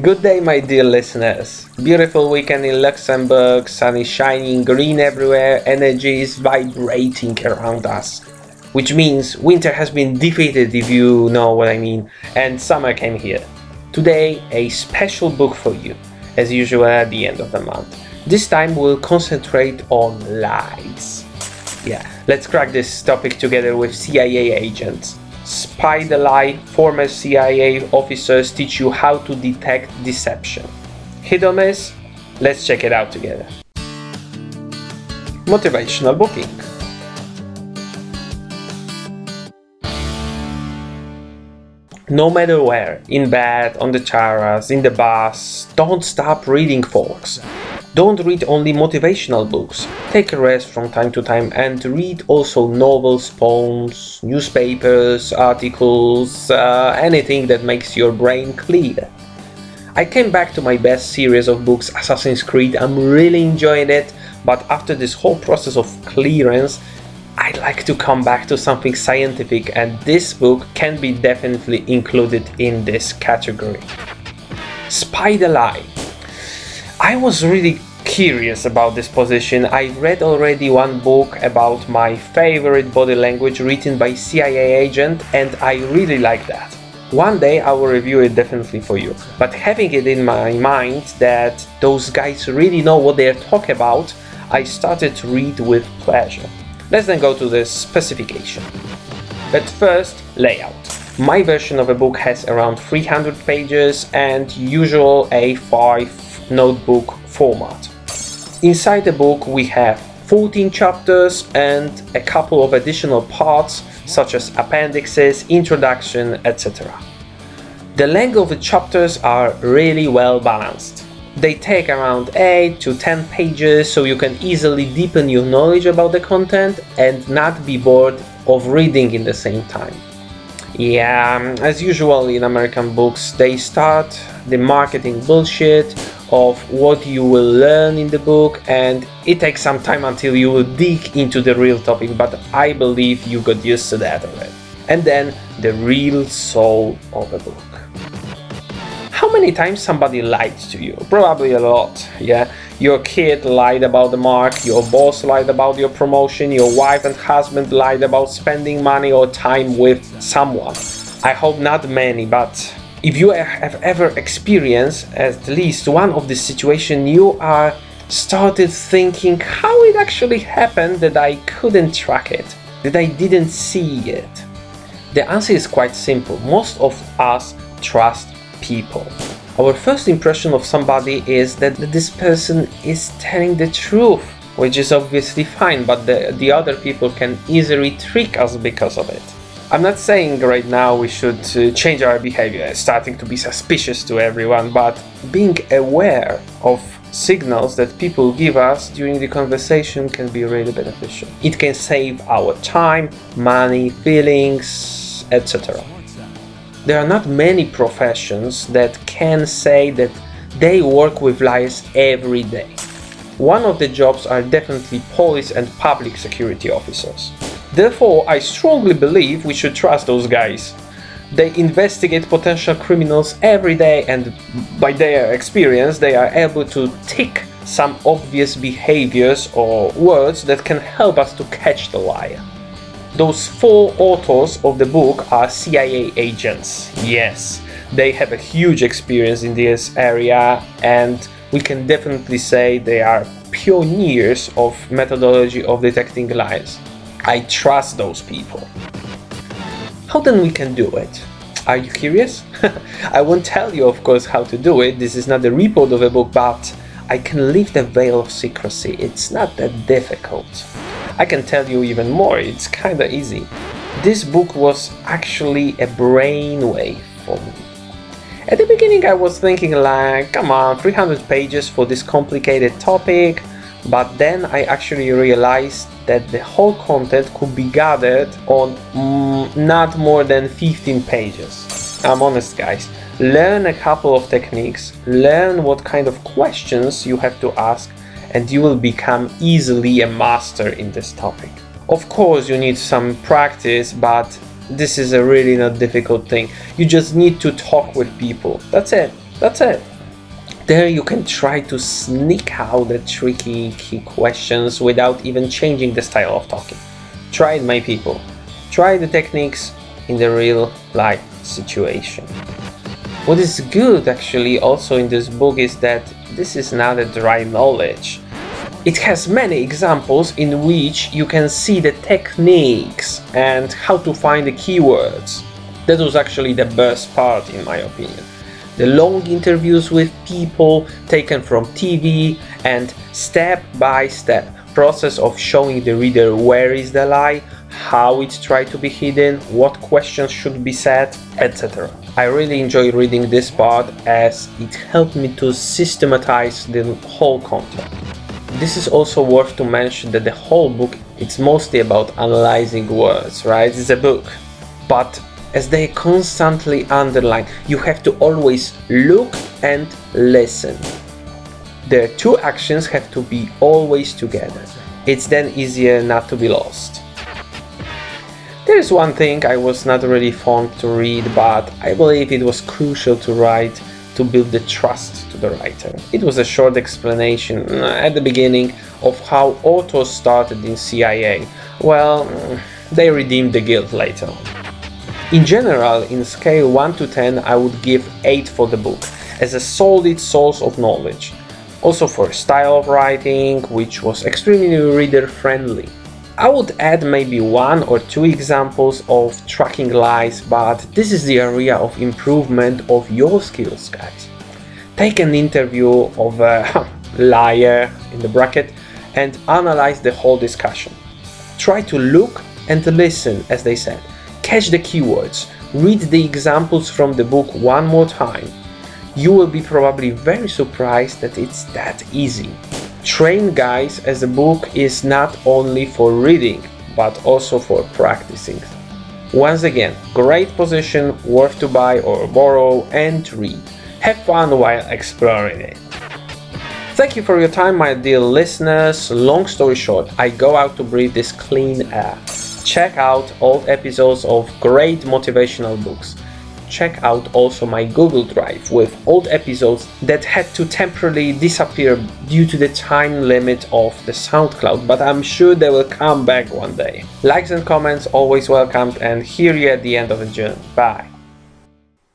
Good day, my dear listeners. Beautiful weekend in Luxembourg, sun is shining, green everywhere, energy is vibrating around us. Which means winter has been defeated, if you know what I mean, and summer came here. Today, a special book for you, as usual at the end of the month. This time, we'll concentrate on lies. Yeah, let's crack this topic together with CIA agents. Spy the Lie, former CIA officers teach you how to detect deception. Hit or miss? Let's check it out together. Motivational booking. No matter where, in bed, on the terrace, in the bus, don't stop reading, folks. Don't read only motivational books. Take a rest from time to time and read also novels, poems, newspapers, articles, uh, anything that makes your brain clear. I came back to my best series of books, Assassin's Creed. I'm really enjoying it, but after this whole process of clearance, I'd like to come back to something scientific, and this book can be definitely included in this category. The Lie. I was really curious about this position. I read already one book about my favorite body language written by CIA agent, and I really like that. One day I will review it definitely for you. But having it in my mind that those guys really know what they're talking about, I started to read with pleasure. Let's then go to the specification. But first, layout. My version of a book has around 300 pages and usual A5 notebook format. Inside the book we have 14 chapters and a couple of additional parts such as appendixes, introduction, etc. The length of the chapters are really well balanced. They take around 8 to 10 pages so you can easily deepen your knowledge about the content and not be bored of reading in the same time. Yeah, as usual in American books, they start the marketing bullshit of what you will learn in the book and it takes some time until you will dig into the real topic, but I believe you got used to that already. And then the real soul of a book. How many times somebody lied to you? Probably a lot, yeah? Your kid lied about the mark, your boss lied about your promotion, your wife and husband lied about spending money or time with someone. I hope not many, but if you have ever experienced at least one of this situation, you are started thinking how it actually happened that I couldn't track it, that I didn't see it. The answer is quite simple. Most of us trust people. Our first impression of somebody is that this person is telling the truth, which is obviously fine, but the, the other people can easily trick us because of it. I'm not saying right now we should uh, change our behavior, starting to be suspicious to everyone, but being aware of signals that people give us during the conversation can be really beneficial. It can save our time, money, feelings, etc. There are not many professions that can say that they work with liars every day. One of the jobs are definitely police and public security officers. Therefore, I strongly believe we should trust those guys. They investigate potential criminals every day, and by their experience, they are able to tick some obvious behaviors or words that can help us to catch the liar. Those four authors of the book are CIA agents. Yes, they have a huge experience in this area, and we can definitely say they are pioneers of methodology of detecting lies. I trust those people. How then we can do it? Are you curious? I won't tell you, of course, how to do it. This is not the report of a book, but I can lift the veil of secrecy. It's not that difficult. I can tell you even more, it's kinda easy. This book was actually a brainwave for me. At the beginning, I was thinking, like, come on, 300 pages for this complicated topic, but then I actually realized that the whole content could be gathered on mm, not more than 15 pages. I'm honest, guys. Learn a couple of techniques, learn what kind of questions you have to ask, and you will become easily a master in this topic. Of course, you need some practice, but this is a really not difficult thing. You just need to talk with people. That's it. That's it. There you can try to sneak out the tricky key questions without even changing the style of talking. Try it, my people. Try the techniques in the real life situation. What is good actually also in this book is that this is not a dry knowledge. It has many examples in which you can see the techniques and how to find the keywords. That was actually the best part, in my opinion. The long interviews with people taken from TV and step by step process of showing the reader where is the lie, how it tried to be hidden, what questions should be said, etc. I really enjoy reading this part as it helped me to systematize the whole content. This is also worth to mention that the whole book it's mostly about analyzing words, right? It's a book. But as they constantly underline, you have to always look and listen. The two actions have to be always together. It's then easier not to be lost. There is one thing I was not really fond to read, but I believe it was crucial to write to build the trust to the writer. It was a short explanation uh, at the beginning of how authors started in CIA. Well, mm, they redeemed the guilt later on. In general, in scale 1 to 10, I would give 8 for the book, as a solid source of knowledge. Also for style of writing, which was extremely reader friendly. I would add maybe one or two examples of tracking lies, but this is the area of improvement of your skills, guys. Take an interview of a liar in the bracket and analyze the whole discussion. Try to look and listen, as they said. Catch the keywords. Read the examples from the book one more time. You will be probably very surprised that it's that easy. Train Guys as a book is not only for reading but also for practicing. Once again, great position, worth to buy or borrow and read. Have fun while exploring it. Thank you for your time, my dear listeners. Long story short, I go out to breathe this clean air. Check out old episodes of great motivational books check out also my Google Drive with old episodes that had to temporarily disappear due to the time limit of the SoundCloud, but I'm sure they will come back one day. Likes and comments always welcomed, and hear you at the end of the journey. Bye.